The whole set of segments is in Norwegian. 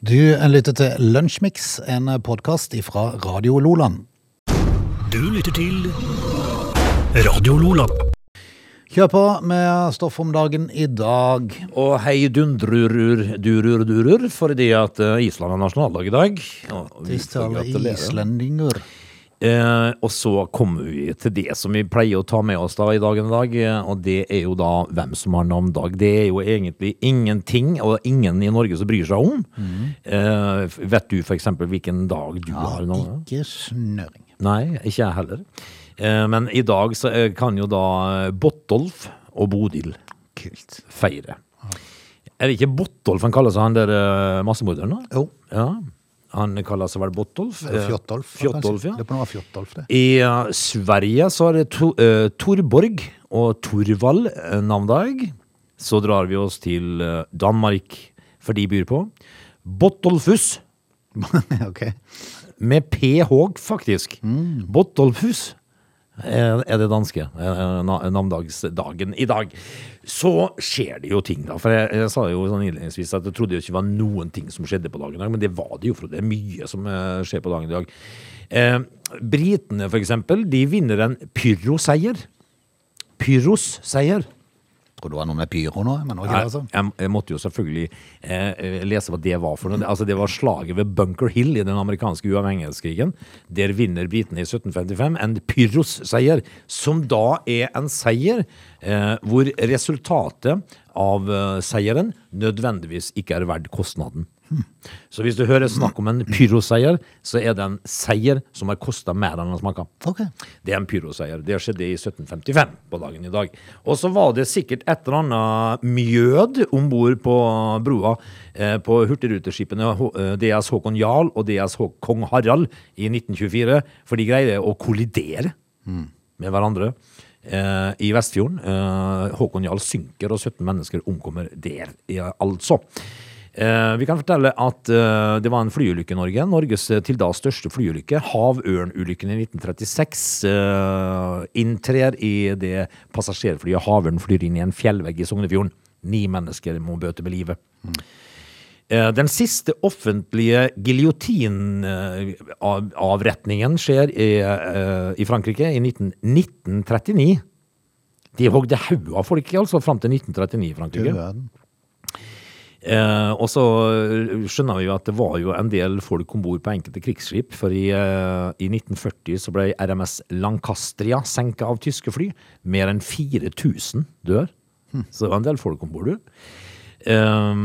Du lytter til Lunsjmix, en podkast fra Radio Loland. Du lytter til Radio Loland. Kjør på med stoff om dagen i dag. Og hei dundrurur durur durur, fordi at eh, Island har nasjonaldag i dag. Og vi Til alle islendinger. Eh, og så kommer vi til det som vi pleier å ta med oss da i dagen i dag, eh, og det er jo da hvem som har navnedag. Det er jo egentlig ingenting, og ingen i Norge som bryr seg om. Eh, vet du eksempel hvilken dag du har navnedag? Ikke snøring. Nei, ikke jeg heller. Eh, men i dag så eh, kan jo da eh, Bottolf og Bodil Kult. feire. Er det ikke Bottolf han kaller seg, han der uh, massemorderen? Jo. Ja, han kaller seg vel Bottolf? Eh, Fjottolf. Fjottolf, ja. Det være Fjottolf, det. I uh, Sverige så er det to, uh, Torborg og Torvald uh, navndag. Så drar vi oss til uh, Danmark, for de byr på. Bottolfus, ok. med PH faktisk. Bottolfus er er det danske namdagsdagen navndagsdagen i dag. Så skjer det jo ting, da. For jeg, jeg sa jo sånn innledningsvis at jeg trodde det ikke var noen ting som skjedde på dagen i dag, men det var det jo, for det er mye som eh, skjer på dagen i dag. Eh, britene, for eksempel, de vinner en pyroseier. Pyros-seier. Tror det var noe med pyro nå, men det, altså. Jeg, jeg måtte jo selvfølgelig eh, lese hva det var for noe. Altså, det var slaget ved Bunker Hill i den amerikanske uavhengighetskrigen. Der vinner britene i 1755 en Pyros-seier, som da er en seier eh, hvor resultatet av eh, seieren nødvendigvis ikke er verdt kostnaden. Så hvis du hører snakk om en pyroseier, så er det en seier som har kosta mer enn den smaker. Okay. Det er en pyroseier. Det skjedde i 1755 på dagen i dag. Og så var det sikkert et eller annet mjød om bord på broa eh, på hurtigruteskipene eh, DS Håkon Jarl og DS Kong Harald i 1924, for de greide å kollidere med hverandre. eh, I Vestfjorden. Eh, Håkon Jarl synker, og 17 mennesker omkommer der, ja, altså. Eh, vi kan fortelle at eh, det var en flyulykke i Norge. Norges eh, til da største flyulykke. Havørnulykken i 1936 eh, inntrer i det passasjerflyet Havørn flyr inn i en fjellvegg i Sognefjorden. Ni mennesker må bøte med livet. Den siste offentlige giljotinavretningen skjer i, i Frankrike i 19, 1939. De hogde haug av folk altså, fram til 1939 i Frankrike. Eh, og så eh, skjønner vi jo at det var jo en del folk om bord på enkelte krigsskip. For i, eh, i 1940 så ble RMS Lancastria senka av tyske fly. Mer enn 4000 dør. Så det var en del folk om bord, du. Eh,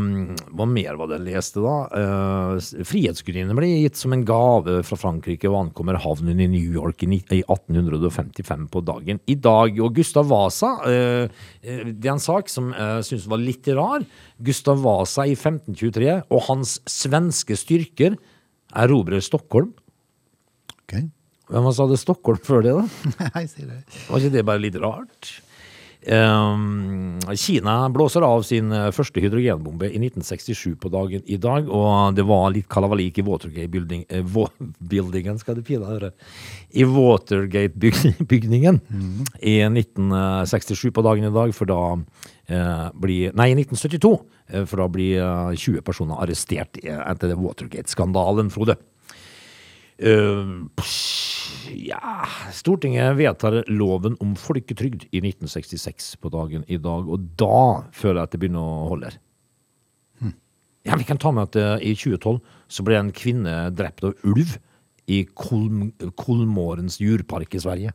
hva mer var det jeg leste, da? Eh, Frihetsgudinnen ble gitt som en gave fra Frankrike og ankommer havnen i New York i, 1855 på dagen i dag. Og Gustav Vasa, eh, det er en sak som jeg syns var litt rar. Gustav Vasa i 1523 og hans svenske styrker erobrer Stockholm. Ok. Hvem sa det Stockholm før det, da? Nei, sier det. Var ikke det bare litt rart? Ehm, Kina blåser av sin eh, første hydrogenbombe i 1967 på dagen i dag, og det var litt kalavalik i Watergate-building, eh, skal du pine høre, i Watergate-bygningen i 1967 på dagen i dag, for da eh, blir, nei, i 1972, eh, for da blir eh, 20 personer arrestert etter Watergate-skandalen, Frode. Uh, ja Stortinget vedtar loven om folketrygd i 1966 på dagen i dag, og da føler jeg at det begynner å holde. Ja, Vi kan ta med at uh, i 2012 så ble en kvinne drept av ulv i Kolm Kolmårdens djurpark i Sverige.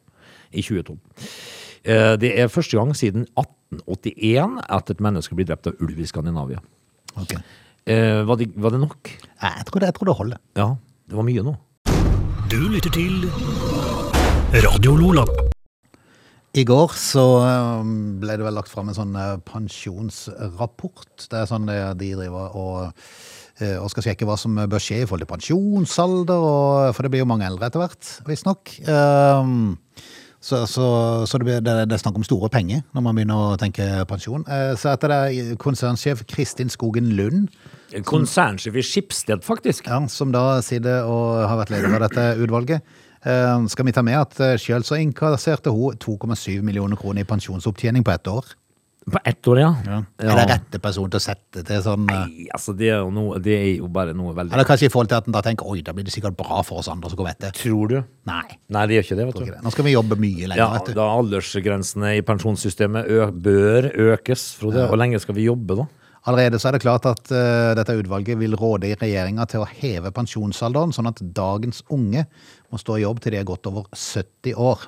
I 2012. Uh, det er første gang siden 1881 at et menneske blir drept av ulv i Skandinavia. Ok. Uh, var, det, var det nok? Jeg tror det, jeg tror det holder. Ja, det var mye nå. Du lytter til Radio Lola. I går så um, ble det vel lagt fram en sånn eh, pensjonsrapport. Det er sånn de driver og, eh, og skal sjekke hva som bør skje i forhold til pensjonsalder, og, for det blir jo mange eldre etter hvert, visstnok. Um, så, så, så det, blir, det, det er snakk om store penger når man begynner å tenke pensjon. Eh, Så etter det konsernsjef Kristin Skogen Lund, Konsernsjef i Skipsted, faktisk. ja, som da sitter og har vært leder av dette utvalget, eh, skal vi ta med at sjøl så innkasserte hun 2,7 millioner kroner i pensjonsopptjening på ett år. På ett år, ja. Ja. Er det rette person til å sette til sånn eh, Nei, altså det er, noe, det er jo bare noe veldig Eller kanskje i forhold til at en da tenker oi, da blir det sikkert bra for oss andre som går etter. Tror du? Nei. Nei, det gjør ikke det, vet du. Nå skal vi jobbe mye lenger, Ja, vet du. da aldersgrensene i pensjonssystemet ø bør økes, Frode. Hvor lenge skal vi jobbe, da? Allerede så er det klart at uh, dette utvalget vil råde i regjeringa til å heve pensjonsalderen, sånn at dagens unge må stå i jobb til de er godt over 70 år.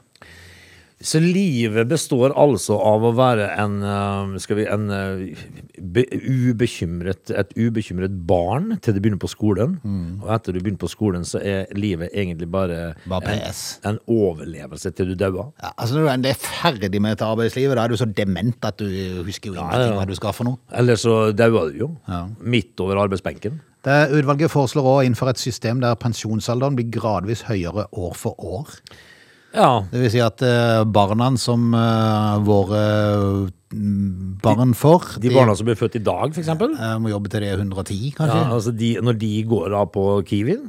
Så livet består altså av å være en, eh, vi, en eh, be, ubekymret, et ubekymret barn til du begynner på skolen. Og etter du begynner på skolen, så er livet egentlig bare, Bare en, en overlevelse til du dauer. Ja, altså Når du er ferdig med dette arbeidslivet, da er du så dement at du husker jo ingenting ja. hva du skal for noe. Eller så dauer du jo. Ja. Midt over arbeidsbenken. Det Utvalget foreslår å innføre et system der pensjonsalderen blir gradvis høyere år for år. Ja. Det vil si at eh, barna som eh, våre mm, barn får, De barna som blir født i dag, for eksempel. eh, må jobbe til de er 110, kanskje. Ja, altså de, når de går av på Kiwien,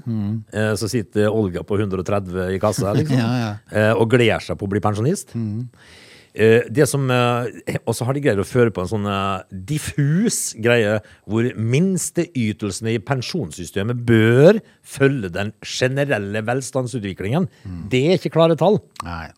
eh, så sitter Olga på 130 i kassa liksom, Ja, ja. Og gleder seg på å bli pensjonist. Eh, det som, eh, og så har de greid å føre på en sånn eh, diffus greie hvor minsteytelsene i pensjonssystemet bør følge den generelle velstandsutviklingen. Det er ikke klare tall. Nei.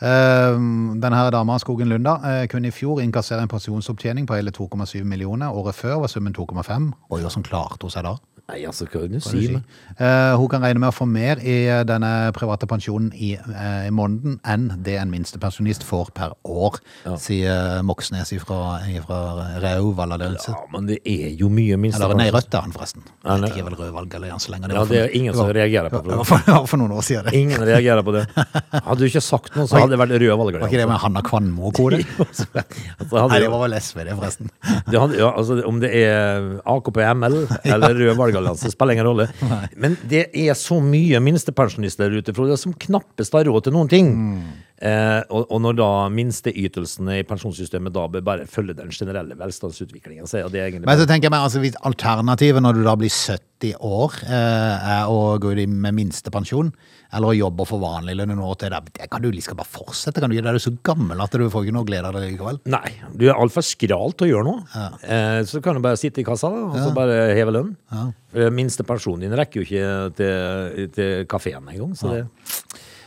Uh, denne dama, Skogen Lunda, uh, kunne i fjor innkassere en pensjonsopptjening på hele 2,7 millioner. Året før var summen 2,5. Oi, hvordan klarte hun seg da? Nei, altså, hva kan du si? si? Eh, hun kan regne med å få mer i eh, denne private pensjonen i, eh, i måneden enn det en minstepensjonist får per år, sier Moxnes fra, fra Rau Valladelse. Ja, men det er jo mye minstepensjon. Eller nei, Rødt er han forresten. Ja, det er vel Rødvalg allianse lenger. Ja, det er ingen som reagerer på det. det. var for, det var for noen år siden. det. Ingen reagerer på det. Hadde du ikke sagt noe, så hadde det vært rød valgglede. Var ikke det med Hanna Kvanmo-kode? Altså, Nei, det var vel SV, det, forresten. Det hadde, ja, altså, om det er AKP ML eller Rød valgallianse, spiller ingen rolle. Men det er så mye minstepensjonister der ute Frode, som knappest har råd til noen ting. Eh, og, og når da minsteytelsene i pensjonssystemet da bør bare følge den generelle velstandsutviklingen, så er det egentlig Men så tenker jeg meg, altså, hvis alternativet når du da blir 70 år, eh, er å gå med minstepensjon, eller å jobbe for vanlig lønn år til, det, det kan du liksom bare fortsette. Kan du gjøre det? Er du så gammel at du får ikke noe glede av det likevel? Nei, du er altfor skral til å gjøre noe. Eh, så kan du bare sitte i kassa da, og så bare heve lønn. Ja. Minste pensjonen din rekker jo ikke til, til kafeen engang. Så det,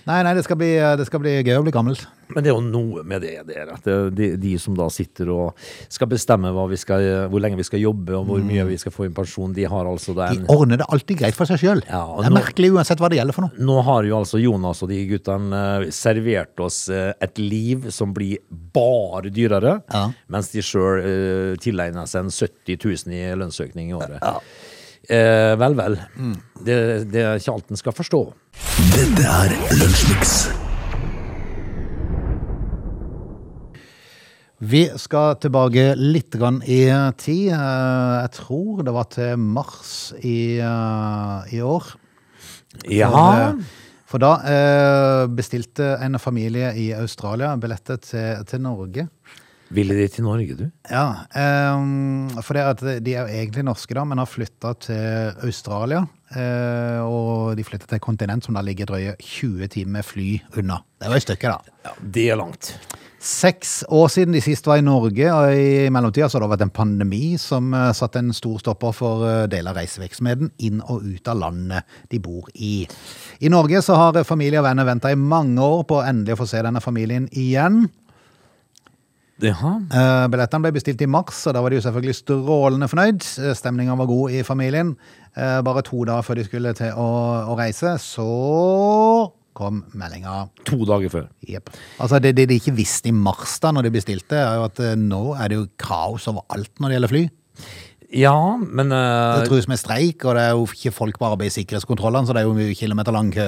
Nei, nei, det skal bli, det skal bli gøy å bli gammel. Men det er jo noe med det der, at de, de som da sitter og skal bestemme skal, hvor lenge vi skal jobbe og hvor mye vi skal få i pensjon, de har altså den De ordner det alltid greit for seg sjøl. Ja, det er nå- merkelig uansett hva det gjelder for noe. Nå har jo altså Jonas og de guttene eh, servert oss eh, et liv som blir bare dyrere, Ja. mens de sjøl uh, tilegner seg en 70 000 i lønnsøkning i året. Eh, vel, vel. Det, det er ikke alt en skal forstå. Dette er Lunsjmix. Vi skal tilbake litt grann i tid. Eh, Jeg tror det var til mars i, eh, i år. Ja. For, eh, for da eh, bestilte en familie i Australia billetter til, til Norge. Ville de til Norge, du? Ja, Um, for de er jo egentlig norske da, men har flytta til Australia. Uh, og de flytta til et kontinent som da ligger drøye 20 timer fly unna. Det var et stykke, da. Ja, Det er langt. Seks år siden de sist var i Norge, og i mellomtida så har det vært en pandemi som eh, satte en stor stopper for eh, deler av reisevirksomheten inn og ut av landet de bor i. I Norge så har familie og venner venta i mange år på å endelig å få se denne familien igjen. Jaha. Eh, Billettene ble bestilt i mars, og da var de jo selvfølgelig strålende fornøyd. Eh, Stemninga var god i familien. Eh, Bare to dager før de skulle til å, å reise, så kom meldinga. To dager før. Yep. Altså det, det de ikke visste i mars da når de bestilte, er jo at nå er det jo kaos overalt når det gjelder fly. Ja, men uh, Det trues med streik, og det er jo ikke folk på arbeid i sikkerhetskontrollene, så det er jo mye kilometer lang kø.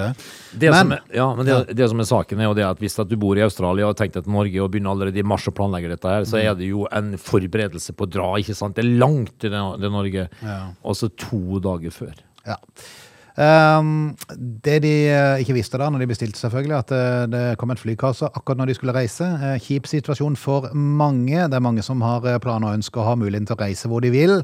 Det, som Men- er, ja, men det, det som er saken er jo det at hvis at du bor i Australia og tenker til Norge og begynner allerede i mars å planlegge dette her, så er det jo en forberedelse på å dra, ikke sant? Det er langt til det, det Norge. Og så to dager før. Ja. Ehm, det de eh, ikke visste da, når de bestilte selvfølgelig, at eh, det kom en flykasse akkurat når de skulle reise. Eh, Kjip situasjon for mange. Det er mange som har planer og ønsker å ha muligheten til å reise hvor de vil.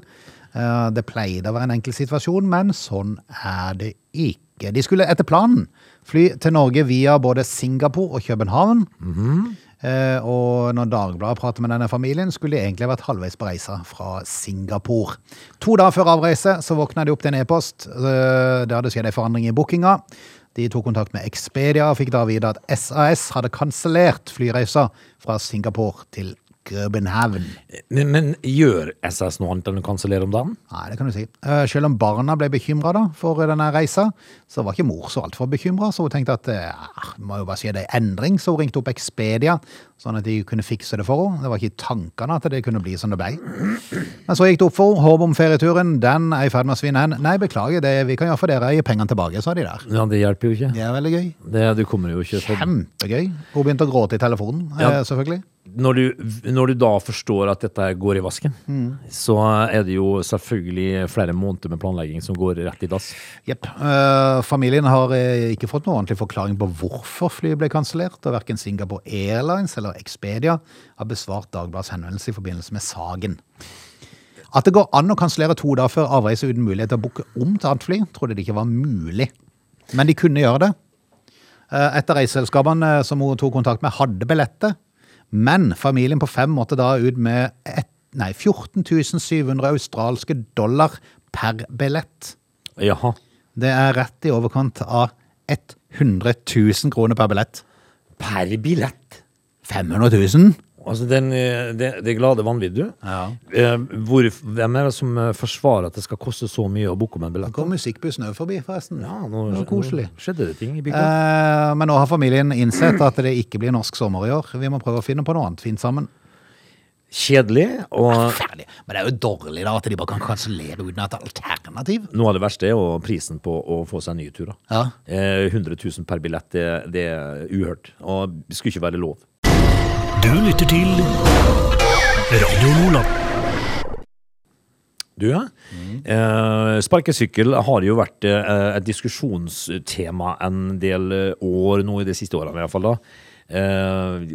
Det pleide å være en enkel situasjon, men sånn er det ikke. De skulle etter planen fly til Norge via både Singapore og København. Eh, Og når Dagbladet prater med denne familien, skulle de egentlig vært halvveis på reisa fra Singapore. To dager før avreise så våkna de opp til en e-post. Eh, Det hadde skjedd en forandring i bookinga. De tok kontakt med Expedia og fikk da vite at SAS hadde kansellert flyreisa fra Singapore til København. Men, men gjør SS noe annet enn å kansellere om dagen? Nei, det kan du si. Eh, Selv om barna ble bekymra for denne reisa, så var ikke mor så altfor bekymra. Så hun tenkte at eh, det må jo bare skje en endring, så hun ringte opp Expedia, sånn at de kunne fikse det for henne. Det var ikke i tankene at det kunne bli som det ble. Men så gikk det opp for henne. Håp om ferieturen, den er i ferd med å svinne hen. Nei, beklager, det vi kan gjøre for dere, er å gi pengene tilbake, sa de der. Ja, det hjelper jo ikke. Det er veldig gøy. Det, du kommer jo ikke så Kjempegøy. Hun begynte å gråte i telefonen, Ja. eh, selvfølgelig. Når du, når du da forstår at dette går i vasken, så er det jo selvfølgelig flere måneder med planlegging som går rett i dass. Jepp. Uh, familien har eh, ikke fått noen ordentlig forklaring på hvorfor flyet ble kansellert, og verken Singapore Airlines eller Expedia har besvart Dagbladets henvendelse i forbindelse med saken. At det går an å kansellere to dager før avreise uten mulighet til å booke om til annet fly, trodde de ikke var mulig. Men de kunne gjøre det. Eh, Et av reiseselskapene eh, som hun tok kontakt med, hadde billetter. Men familien på fem måtte da ut med et, nei, 14 700 australske dollar per billett. Jaha. Det er rett i overkant av 100 000 kroner per billett. Per billett. 500 000? Altså, den, eh, det, det glade vanvidd, du. Ja. Eh, hvor, hvem er det som eh, forsvarer at det skal koste så mye å booke om en Det billett? går musikkbussen òg forbi, forresten. Ja, nå, det var koselig. nå skjedde det ting i bygda. Eh, men nå har familien innsett at det ikke blir norsk sommer i år. Vi må prøve å finne på noe annet fint sammen. Kjedelig. Og Ferdig. Men det er jo dårlig da at de bare kan kansellere uten et alternativ. noe av det verste er jo prisen på å få seg nye turer. Ja. Eh, 100 000 per billett, det, det er uhørt. Og det skulle ikke være lov. Du lytter til Radio Nordland. Du, ja. Eh, sparkesykkel har jo vært eh, et diskusjonstema en del eh, år nå i de siste årene i hvert fall da. Eh,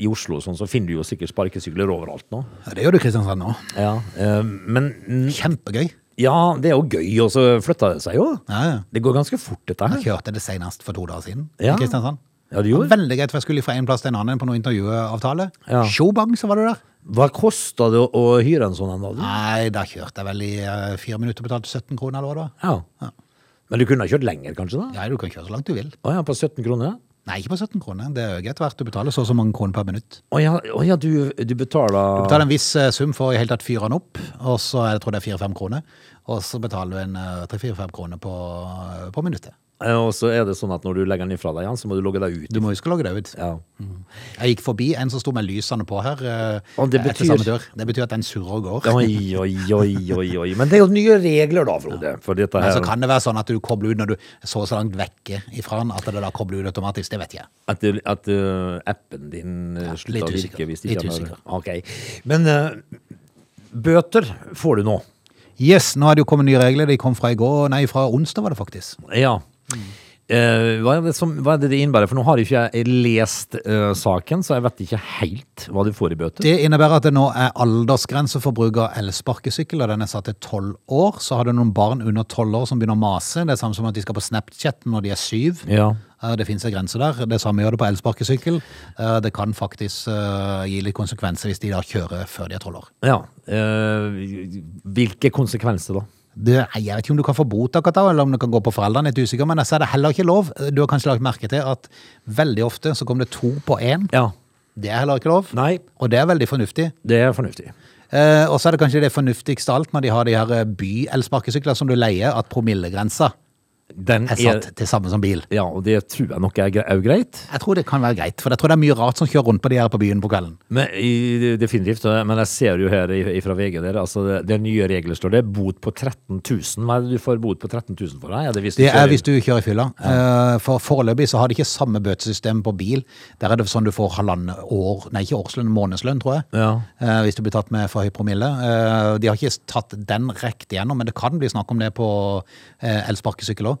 I Oslo sånn, så finner du jo sikkert sparkesykler overalt nå. Ja, det gjør du i Kristiansand nå. Ja, eh, men mm, Kjempegøy. ja, det er jo gøy, og så flytta det seg jo. Ja, ja. Det går ganske fort, dette her. Jeg kjørte det senest for to dager siden Ja. i Kristiansand. Ja, det Det gjorde. veldig greit, for jeg skulle fra en plass til en annen på noen intervjuavtale. Ja. Showbang, så var du der. Hva kosta det å, hyre en sånn en? Nei, da kjørte jeg vel i eh, fire minutter og betalte 17 kroner, eller hva det var. Ja. Men du kunne ha kjørt lenger, kanskje? da? Ja, du kan kjøre så langt du vil. Å ja, på 17 kroner? ja. Nei, ikke på 17 kroner. Det er jo greit hvert du betaler så og så mange kroner per minutt. Å ja, å ja du, du betaler Du betaler en viss eh, sum for å i hele tatt fyre den opp, og så er det, tror jeg det er fire-fem kroner. Og så betaler du en eh, tre-fire-fem kroner på, eh, på minuttet. Eh, Og så er det sånn at når du legger den ifra deg igjen, så må du logge deg ut. Du må huske å logge deg ut. Ja. Jeg gikk forbi en som sto med lysene på her. eh, det betyr-. Det betyr at den surrer og går. Oi, oi, oi, oi, oi. Men det er jo nye regler da, Frode. For dette Men så kan det være sånn at du kobler ut når du så så langt vekke ifra den, at det da kobler ut automatisk. Det vet jeg. at, du- at uh, appen din litt slutter å virke hvis det ikke er usikker. Ok. Men uh, bøter får du nå. Yes, nå er det jo kommet nye regler. De kom fra i går, nei, fra onsdag var det faktisk. Ja. Eh, hva, er det som, hva er det det innebærer? For nå har ikke jeg lest eh, saken, så jeg vet ikke helt hva du får i bøter. Det innebærer at det nå er aldersgrense for bruk av elsparkesykkel, og den er satt til tolv år. Så har du noen barn under tolv år som begynner å mase. Det er samme som at de skal på Snapchat når de er syv. Ja. Eh, Det finnes en grense der. Det samme gjør det på elsparkesykkel. Eh, Det kan faktisk gi litt konsekvenser hvis de da kjører før de er tolv år. ja. Eh, hvilke konsekvenser da? Det, jeg vet ikke om du kan få bot eller om du kan gå på foreldrene, litt usikker, men så er det heller ikke lov. Du har kanskje lagt merke til at veldig ofte så kommer det to på én. Ja. Det er heller ikke lov. Nei, Og det er veldig fornuftig. det er fornuftig. Eh, og så er det kanskje det fornuftigste alt når de har de her by-elsparkesykler som du leier, at promillegrensa Den er satt til samme som bil. Ja, og det tror jeg nok er er greit. Jeg tror det kan være greit, for jeg tror det er mye rart som kjører rundt på de her på byen på kvelden. Men, i, definitivt. Men jeg ser jo her fra VG der, altså det, det nye regler står det. Bot på 13 000. Hva er det du får bot på 13 000 for? Er det hvis du Det er hvis du kjører i fylla. Ja. For foreløpig så har de ikke samme bøtesystem på bil. Der er det sånn du får halvannet år, nei ikke årslønn, månedslønn tror jeg. Ja. Eh, Hvis du blir tatt med for høy promille. Eh, De har ikke tatt den riktig igjennom, men det kan bli snakk om det på eh, elsparkesykkel òg.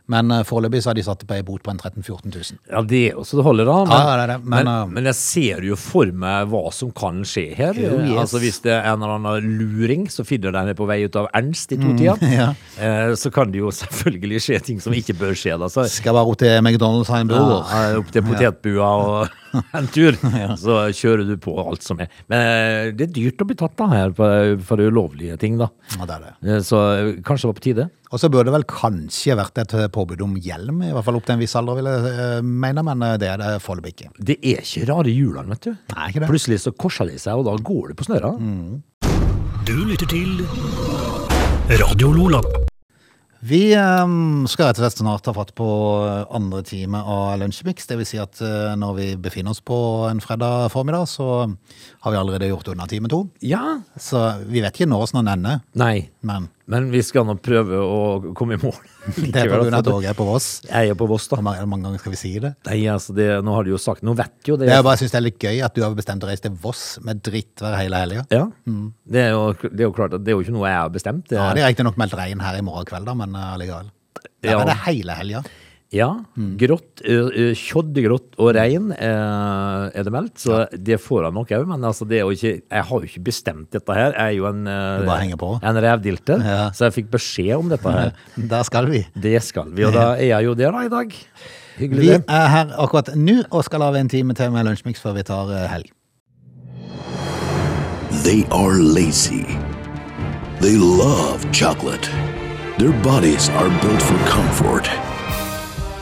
Men eh, foreløpig så har de satt på ei bot på en 13 000-14 000. Ja, det så det holder da. Men, Ja, det det, men, men, uh, men jeg ser jo for meg hva som kan skje her. Jo, yes. Altså Hvis det er en eller annen luring som finner den på vei ut av Ernst i to tider. Mm, ja. eh, så kan det jo selvfølgelig skje ting som ikke bør skje. Altså. Skal bare opp til McDonald's ha en burger. ja, opp til potetbua og en tur, så kjører du på alt som er. Men eh, det er dyrt å bli tatt da her for, ulovlige ting, da. Ja, det er det. Eh, Så eh, kanskje det var på tide. Og så burde det vel kanskje vært et påbud om hjelm, i hvert fall opp til en viss alder, vil jeg eh, mene, men eh, det er det foreløpig ikke. Det er ikke rare hjulene, vet du. Nei, ikke det. Plutselig så korser de seg, og da går det på snøra. Du lytter til Radio Lola. Vi eh, skal rett og slett snart ta fatt på andre time av Lunsjmix. Det vil si at når vi befinner oss på en fredag formiddag, så har vi allerede gjort unna time to. Ja. Så vi vet ikke når sånn den ender, Nei, men men vi skal nå prøve å komme i mål. det er av at toget er på Voss. Jeg er på Voss, da. Hvor mange, mange ganger skal vi si det? Nei, altså, det, nå har du jo sagt Nå vet jo det. Det er bare, jeg synes det er litt gøy at du har bestemt å reise til Voss med drittvær hele helga. Ja. Det, er jo, det er jo klart at det er jo ikke noe jeg har bestemt. Det, Ja, det er riktignok meldt regn her i morgen kveld, da, men eh, allikevel. Uh, Ja. er det hele helga. Ja, grått, ø, ø, kjoddegrått og regn eh, er det meldt, så det får han nok òg. Men altså, det er jo ikke, jeg har jo ikke bestemt dette her. Jeg er jo en, eh, bare henger på. en revdilte, Ja. så jeg fikk beskjed om dette her. Der skal vi. Det skal vi, og da er jeg jo der da i dag. Hyggelig Vi er her akkurat nå og skal lage en time til med Lunsjmix før vi tar eh, helg. They are lazy. They love chocolate. Their bodies are built for comfort.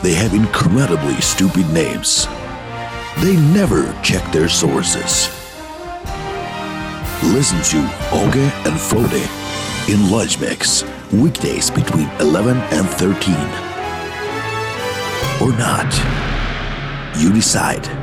They have incredibly stupid names. They never check their sources. Listen to Oge and Frode in Lunch Mix, weekdays between 11 and 13. Or not. You decide.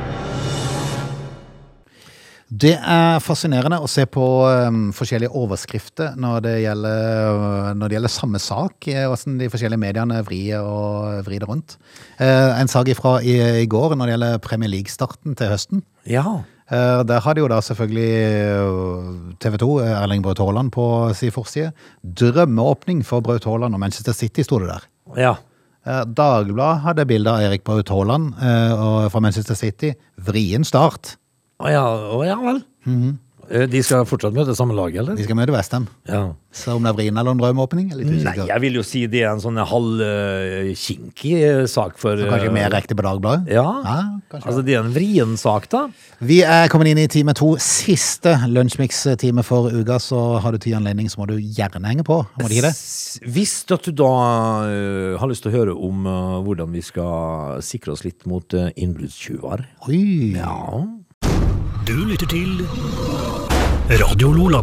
Det er fascinerende å se på um, forskjellige overskrifter når det gjelder, uh, når det gjelder samme sak, eh, hvordan de forskjellige mediene vrir og vrir det rundt. Uh, en sak fra i, i går når det gjelder Premier League-starten til høsten. Ja. Uh, der hadde jo da selvfølgelig TV 2, Erling Braut Haaland på sin forside. Drømmeåpning for Braut Haaland og Manchester City, sto det der. Ja. Eh, Dagbladet hadde bilde av Erik Braut Haaland eh, fra Manchester City. Vrien start. Å ja, å ja vel. Eh, De skal fortsatt møte samme lag, eller? De skal møte Westham. Ja. Så om det er vrien eller en drømmeåpning? er litt Nei, usikker. jeg vil jo si det er en sånn halvkinkig sak for Så kanskje eh, mer riktig på Dagbladet? Ja, kanskje. altså det er en vrien sak, da. Vi er kommet inn i time to. Siste lunsjmix-time for uka, så har du tid og anledning, så må du gjerne henge på. Må du ikke det? S- Hvis at du da eh, har lyst til å høre om eh, hvordan vi skal sikre oss litt mot uh, innbruddstyver Oi. Ja. Du lytter til Radio Lola.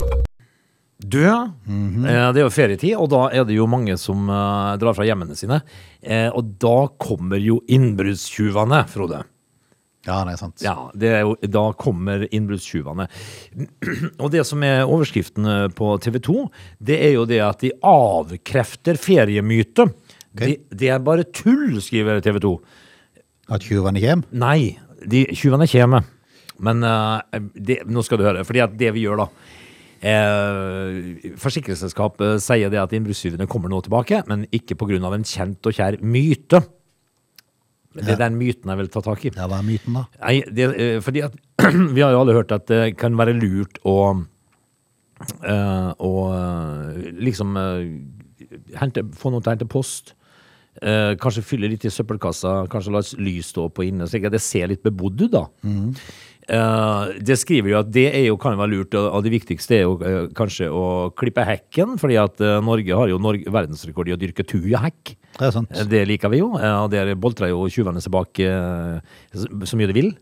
Du, eh, det er jo ferietid, og da er det jo mange som eh, drar fra hjemmene sine. Eh, og da kommer jo innbruddstyvene, Frode. Ja, det er sant. Ja, det er jo, da kommer innbruddstyvene. Og det som er overskriften på TV 2, det er jo det at de avkrefter feriemyte. Det, de er bare tull, skriver TV 2. At tjuvene kommer? Nei, de tyvene kommer. Men uh, det, nå skal du høre, fordi at det vi gjør da eh, Forsikringsselskapet sier det at innbruddstyvene kommer nå tilbake, men ikke pga. en kjent og kjær myte. Det er den myten jeg vil ta tak i. Ja, hva er myten, da? Nei, det, eh, fordi at vi har jo alle hørt at det kan være lurt å eh, å liksom hente, få noen til å hente post. Eh, kanskje fylle litt i søppelkassa, kanskje la lys stå på inne, så det ser litt bebodd ut, da. Eh, det skriver jo at det er jo, kan være lurt, og det viktigste er jo uh, kanskje å klippe hekken, fordi at uh, Norge har jo Norge, verdensrekord i å dyrke tujahekk. Det sant. Det liker vi jo, og der boltrer jo tjuvene seg bak så mye de vil.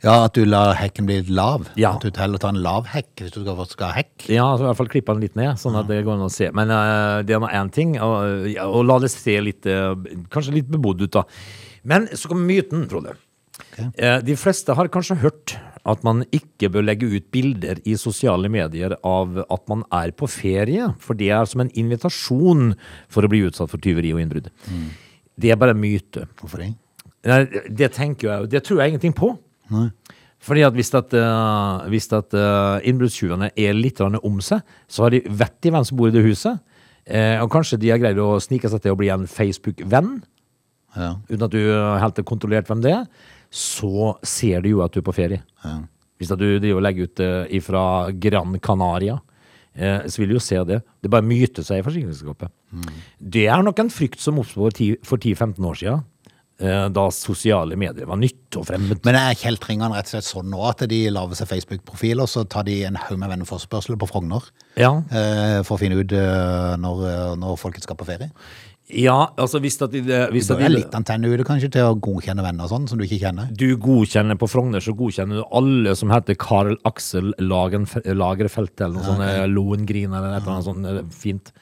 Ja, at du lar hekken bli litt lav. Ja. At du heller tar en lav hekk hvis du skal ha hekk. Ja, altså i hvert fall klippe den litt ned, sånn at det går an å se. Men det er nå én ting, og, ja, og la det se litt Kanskje litt bebodd ut, da. Men så kommer myten, Frode. Eh, de fleste har kanskje hørt at man ikke bør legge ut bilder i sosiale medier av at man er på ferie, for det er som en invitasjon for å bli utsatt for tyveri og innbrudd. Det er bare myte. Hvorfor det? Nei, det tenker jeg, det tror jeg ingenting på. Fordi at hvis, at, eh, hvis at uh, innbruddstyvene er litt om seg, så har de vett i hvem som bor i det huset. Uh, og kanskje de har greid å snike seg til å bli en Facebook-venn, Ja. uten at du helt har kontrollert hvem det er. Så ser de jo at du er på ferie. Ja. Hvis du driver og legger ut uh, fra Gran Canaria, eh, så vil du jo se det. Det bare myter seg i forsikringsselskapet. Det er nok en frykt som oppsto for 10 for 10-15 år siden. eh, da sosiale medier var nytt og fremmed. Men er kjeltringene rett og slett sånn nå at de lager seg Facebook-profil, og så tar de en haug med venneforspørsler på Frogner Ja, eh, for å finne ut eh, når, eh, når folket skal på ferie? Ja altså hvis, at de, hvis Du bør ha litt antenne ute kanskje til å godkjenne venner og sånn, som du ikke kjenner. du godkjenner på Frogner, så godkjenner du alle som heter Karl Aksel Lagen, Lagerfeldt eller noe sånt, eh, Lohengrin eller et eller annet sånt eh, fint.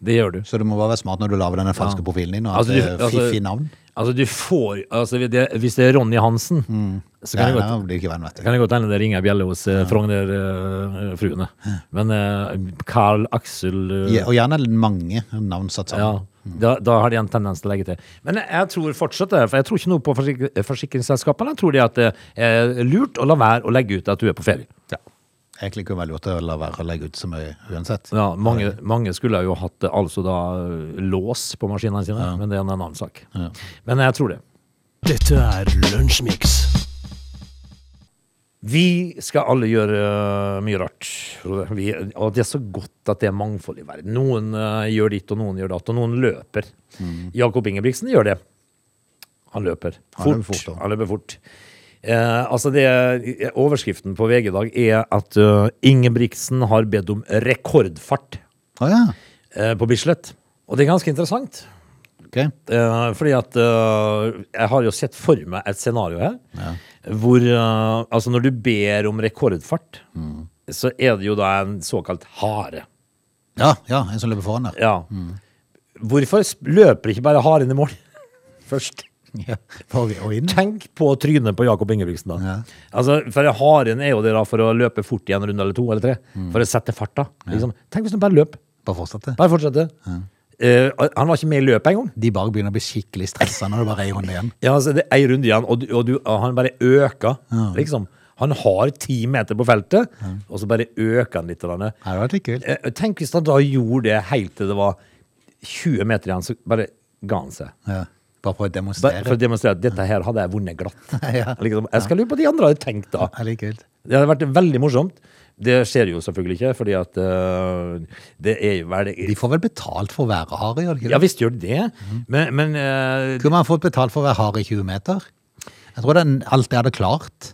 Det gjør du. Så du må bare være smart når du lager denne falske profilen din, og Altså, du- altså- fiffig navn. Altså, du får altså, det, Hvis det er Ronny Hansen, så kan Ja, jeg godt ikke venn, kan jeg godt hende det ringer ei bjelle hos ja. Frogner-fruene. Men eh, Carl Aksel uh, Ja, og gjerne mange navn satt ja, sammen. Da, da har de en tendens til å legge til. Men jeg, tror fortsatt det, for jeg tror ikke noe på forsik forsikringsselskapene. Jeg tror de at det er lurt å la være å legge ut at du er på ferie. Ja. Egentlig kunne vært lurt å la være å legge ut så mye uansett. Ja, mange, mange skulle jo hatt eh, altså da eh, lås på maskinene sine, men det er en annen sak. Men jeg tror det. Dette er Lunsjmix. Vi skal alle gjøre øh, mye rart. Vi, og det er så godt at det er mangfold i verden. Noen uh, gjør ditt, og noen gjør datt, og noen løper. Jakob Ingebrigtsen gjør det. Han løper Han fort. løper fort, han løper fort. Eh, altså det, overskriften på VG i dag er at uh, Ingebrigtsen har bedt om rekordfart ah, ja. eh, på Bislett. Og det er ganske interessant. Ok. Uh, fordi at uh, jeg har jo sett for meg et scenario her. Hvor uh, altså når du ber om rekordfart, så er det jo da en såkalt hare. Ja, ja, en som løper foran der. Ja. Hvorfor løper ikke bare haren i mål først? Ja. Tenk på trynet på Jakob Ingebrigtsen, da. Ja. Altså, for haren er jo det da for å løpe fort i en runde eller to eller tre. For å sette farta. Liksom. Tenk hvis du bare løp. Bare fortsette. Bare fortsette. Eh, han var ikke med i løpet engang. De bare begynner å bli skikkelig stressa når det bare er ei runde igjen. Ja, altså det er ei runde igjen, og, du, og, du, og han bare øker, liksom. Han har ti meter på feltet, og så bare øker han litt. Eller. Ja. Eh, Tenk hvis han da gjorde det helt til det var 20 meter igjen, så bare ga han seg. Ja. Bare for å demonstrere. for å demonstrere at dette her hadde jeg vunnet glatt. Ja. Liksom, jeg skal lure på hva de andre hadde tenkt da. Det hadde vært veldig morsomt. Det skjer jo selvfølgelig ikke, fordi at uh, det er jo veldig De får vel betalt for å være hare, gjør de ikke Ja det? visst gjør de det, men, men uh, Kunne man fått betalt for å være hare i 20 meter? Jeg tror det er alt jeg hadde klart.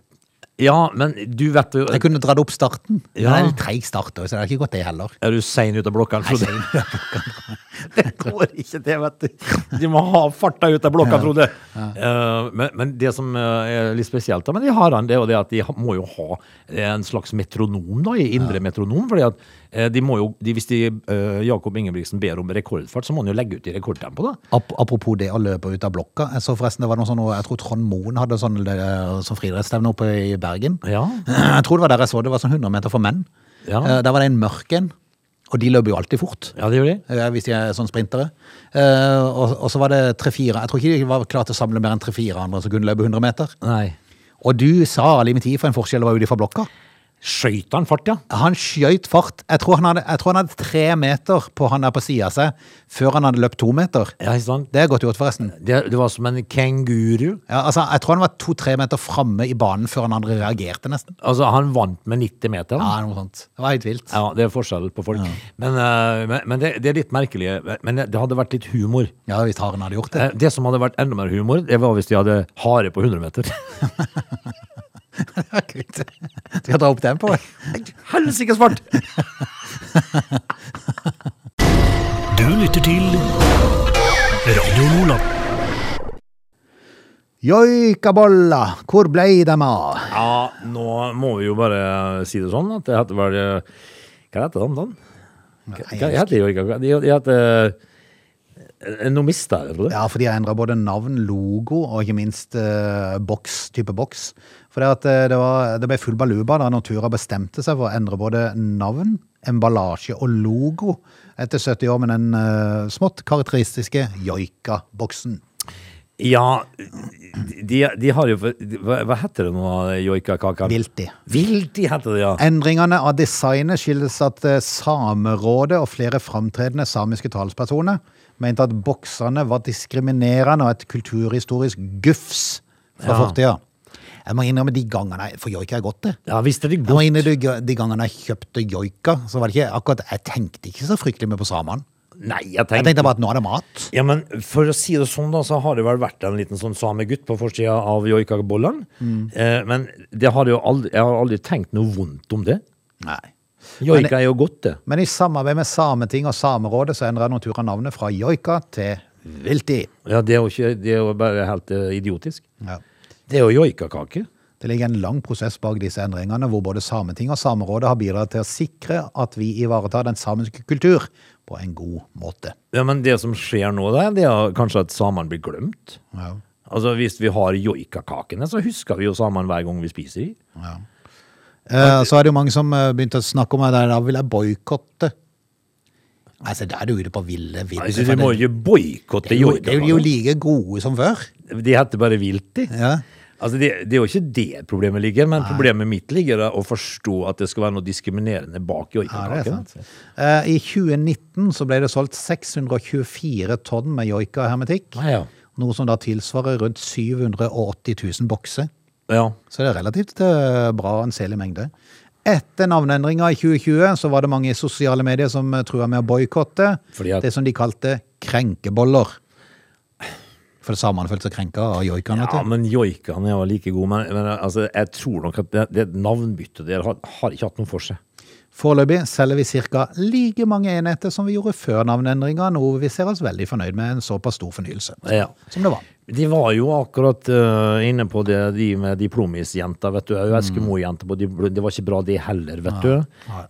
Ja, men du vet jo Jeg kunne dratt opp starten. Men Ja. Det er litt treig start, så det har ikke gått det heller. Er du sein ut av blokkene, Frode? det går ikke, det, vet du. De må ha farta ut av blokka, Frode. Eh, men, men det som eh, er litt spesielt, men de har han, det er jo det at de må jo ha en slags metronom, da, i indre metronom. fordi at eh, de må jo, de, Hvis de, uh, Jakob Ingebrigtsen ber om rekordfart, så må han jo legge ut i rekordtempo, da. Ap apropos det å løpe ut av blokka. Jeg så forresten det var noe sånn, jeg tror Trond Moen hadde sånn, eh, sånn friidrettsstevne oppe i Bergen. Ja. Jeg tror det var der jeg så det var sånn 100 meter for menn. Ja. Uh, Der var det en mørk en, og de løper jo alltid fort. Ja, det gjør de. eh, Hvis de er sånn sprintere. Eh, Og, og så var det tre-fire Jeg tror ikke de var klare til å samle mer enn tre-fire andre som kunne løpe 100 meter. Nei. Og du sa all i min tid for en forskjell var ute fra blokka. Skøyt han fart, ja? Han skjøt fart. Jeg tror han hadde, jeg tror han hadde tre meter på han der på sida av seg før han hadde løpt to meter. Ja, ikke sant? Det er godt gjort, forresten. Det, det var som en kenguru. Ja, altså, jeg tror han var to-tre meter framme i banen før han andre reagerte, nesten. Altså, han vant med 90 meter. Ja, noe sånt. Det var helt vilt. Ja, det er forskjell på folk. Men, eh, men, men det, det er litt merkelig. Men det hadde vært litt humor. Ja, hvis haren hadde gjort det. Eh, Det som hadde vært enda mer humor, det var hvis de hadde hare på 100 meter. det var kult. Skal jeg dra opp den på? Helsikes fart! Du lytter til Radio Nordland. Joikabolla, hvor blei dem av? Ja, nå må vi jo bare si det sånn at det heter vel eh, Hva heter de, da? Hva heter jo ikke De heter Noe Nå mista jeg det, tror jeg. Ja, for de har endra både navn, logo og ikke minst uh, boks, type boks. For det, eh, det, var, det ble full baluba da Nortura bestemte seg for å endre både navn, emballasje og logo etter 70 år med den uh, smått karakteristiske joika-boksen. Ja, de, de har jo Hva, hva heter det nå, joikakaka? Vilti. Vilti heter det, ja. Endringene av designet skyldes at eh, Samerådet og flere framtredende samiske talspersoner mente at boksene var diskriminerende og et kulturhistorisk gufs fra Ja. fortida. Jeg må innrømme de gangene For joika er godt, det. Ja, visste de Jeg må innrømme de, gangene jeg kjøpte joika, så var det ikke akkurat Jeg tenkte ikke så fryktelig mye på samene. Nei, jeg tenkte, Jeg tenkte, bare at nå er det mat. Ja, men for å si det sånn, da, så har det vel vært en liten sånn samegutt på forsida av joikabollene. Mm. Eh, men det har jo aldri, jeg har aldri tenkt noe vondt om det. Nei. Joika er jo godt, det. Men i samarbeid med Sameting og Samerådet så endrer Natura navnet fra joika til vilti. Ja, det er jo, ikke, det er jo bare helt eh, idiotisk. Ja. Det er jo joikakake. Det ligger en lang prosess bak disse endringene, hvor både Sameting og Samerådet har bidratt til å sikre at vi ivaretar den samiske kultur på en god måte. Ja, men det som skjer nå, der, det er kanskje at samene blir glemt. Ja. Altså, Hvis vi har joikakakene, så husker vi jo samene hver gang vi spiser de. Eh, så er det jo mange som eh, begynte å snakke om at da vil jeg boikotte. Altså, da er du ute på ville vidder. Altså, Vi må jo boikotte det er jo- det er jo like gode som før. De heter bare Vilti. Ja. Altså, det, det er jo ikke det problemet ligger, men problemet mitt ligger i å forstå at det skal være noe diskriminerende bak Ja, det joikakakene. sant. Eh, I 2019 så ble det solgt 624 tonn med joika-hermetikk. Ah, ja. Noe som da tilsvarer rundt 780 000 bokser. ja. Så det er relativt eh, bra anselig mengde. Etter navneendringa i 2020 så var det mange i sosiale medier som trua med å boikotte det som de kalte krenkeboller. For samene følte seg krenka av joikene? Ja, men joikene jo like god. Men, men altså, jeg tror nok at det, det navnbyttet der har, har ikke hatt noe for seg. Foreløpig selger vi ca. like mange enheter som vi gjorde før navneendringa, noe vi ser oss veldig fornøyd med en såpass stor fornyelse Ja. som det var. De var jo akkurat uh, inne på det, de med diplomisjenta, vet du. Mm. Eskimo-jenta. diplo- Det var ikke bra, det heller, vet du.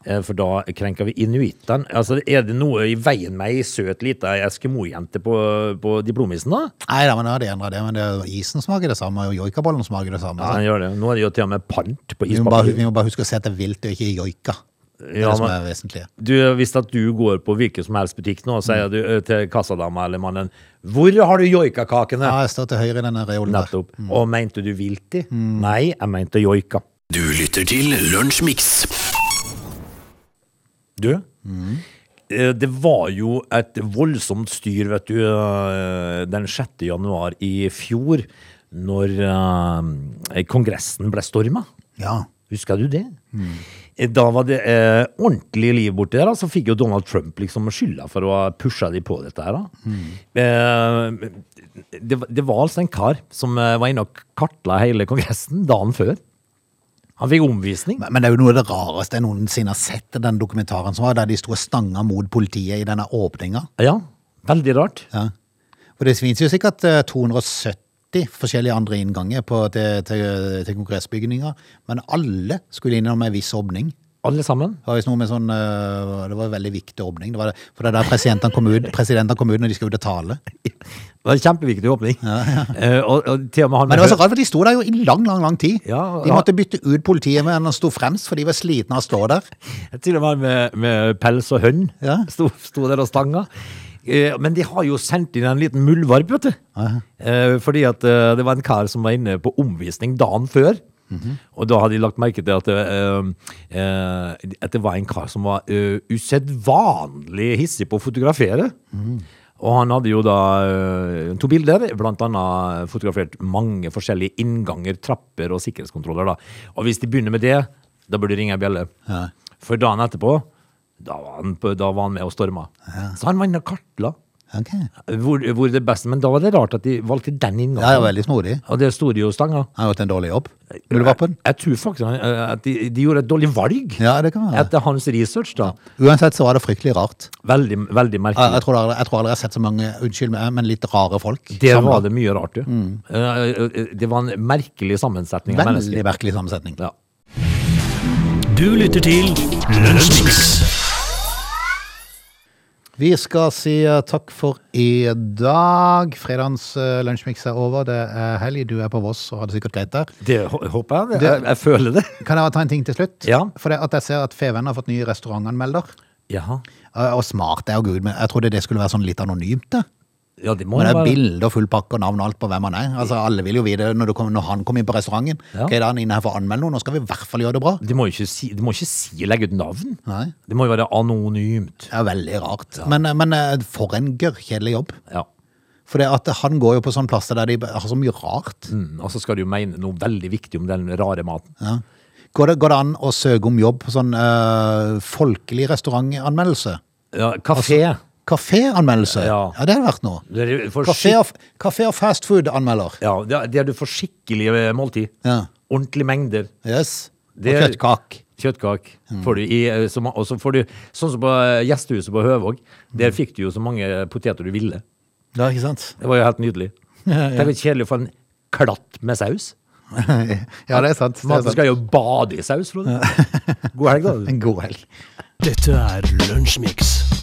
Eh, For da krenker vi inuittene. Altså, er det noe i veien med ei søt lita Eskimo-jente på, på diplomisen, da? Nei da, men nå har det. Men det isen smaker det samme, og joikabollen smaker det samme. Ja, så den gjør det. Nå er det jo til og med pant på ispapiret. vi må bare huske å se det er vilt og ikke joika. Det Ja, som er vesentlig. Du, Hvis at du går på hvilken som helst butikk nå og Mm. sier du eh, til kassadama eller mannen 'Hvor har du joikakakene?' Ja, jeg står til høyre i denne reolen der. Mm. Og mente du vilti? Nei, jeg mente joika. Du lytter til Lunsjmix. Du, eh, det var jo et voldsomt styr, vet du, eh, den 6. januar i fjor, når Kongressen ble storma. Ja. Husker du det? Eh, da var det eh, ordentlig liv borti der. Så fikk jo Donald Trump liksom skylda for å ha pusha de på dette her. da. Mm. Eh, det, det, var altså en kar som eh, var inne og kartla hele Kongressen dagen før. Han fikk omvisning. Men, men, det er jo noe av det rareste jeg noensinne har sett i den dokumentaren som var, der de sto og stanga mot politiet i denne åpninga. Ja, veldig rart. Ja. For det finnes jo sikkert eh, 270 alltid forskjellige andre innganger på, til, til, til kongressbygninger, men alle skulle innom en viss åpning. Alle sammen? Det var, sånn, eh, det var en veldig viktig åpning. Det var, for det er der presidentene kom, ut, presidenten kom ut når de skulle tale. Det var en kjempeviktig åpning. Ja, ja. Eh, og, og til og med han Men det var så rart, for de sto der jo i lang, lang lang tid. Ja, de måtte bytte ut politiet med en som sto fremst, for de var slitne av å stå der. Til og med han med, pels og hønn sto, sto der og stanga. Eh, men de har jo sendt inn en liten muldvarp, vet du. Eh, fordi at eh, det var en kar som var inne på omvisning dagen før. Og da hadde de lagt merke til at det, eh, eh, at det var en kar som var uh, usedvanlig hissig på å fotografere. Og han hadde jo da to bilder, blant annet fotografert mange forskjellige innganger, trapper og sikkerhetskontroller. da. Og hvis de begynner med det, da burde de ringe ei bjelle. Ja. For dagen etterpå, da var han, på, da var han med og storma. Så han var inne og kartla Okay. hvor, hvor det beste, men da var det rart at de valgte den inngangen. Ja, det var veldig snodig. Og det store jo stanga. Han har gjort en dårlig jobb. Jeg, jeg tror faktisk eh, at de, de gjorde et dårlig valg Ja, det kan være. etter hans research. da. Uansett så var det fryktelig rart. Veldig, veldig merkelig. jeg, tror aldri, jeg tror aldri jeg har sett så mange unnskyld meg, men litt rare folk. Det sammen. var det mye rart, du. Eh, eh, Det var en merkelig sammensetning av Veldig merkelig sammensetning. Ja. Du lytter til Lunsjmix. Vi skal si eh, takk for i dag. Fredagens lunsjmiks er over. Det er helg. Du er på Voss og har det sikkert greit der. Det håper jeg. Jeg, jeg føler det. Kan jeg ta en ting til slutt? Ja. For det at jeg ser at Feven har fått ny restaurantanmelder. Jaha. Eh, Og smart er jo gud, men jeg trodde det skulle være sånn litt anonymt. det. Ja, det må Men det er være bilde og full pakke og navn og alt på hvem han er. Altså Alle vil jo vite når, du kommer, når han kommer inn på restauranten. Ja. Ok, da er han inne her for å anmelde noe. Nå skal vi i hvert fall gjøre det bra. De må ikke si, de må ikke si legge ut navn. Nei. Det må jo være anonymt. Det er veldig rart. Men, men eh, for en gørrkjedelig jobb. Ja. For det at han går jo på sånne plasser der de har så mye rart. Mm, og så skal du jo mene noe veldig viktig om den rare maten. Ja. Går, det, går det an å søke om jobb på sånn øh, folkelig restaurantanmeldelse? Ja, Kafé. Kaféanmeldelse? Ja. ja, det hadde vært noe. Er Kafé skik- og, kafé og fast food-anmelder. Ja, det er- du får skikkelig måltid. Ja. Ordentlige mengder. Yes. Og er- kjøttkake. Kjøttkake Mm. får du i, eh, og så får du, sånn som på eh, gjestehuset på Høvåg, der fikk du jo så mange poteter du ville. Ja, ikke sant? Det var jo helt nydelig. Det er litt kjedelig å få en klatt med saus. ja, det er sant. Det er Maten skal jo bade i saus, Frode. God helg, da. En god helg. Dette er Lunsjmix.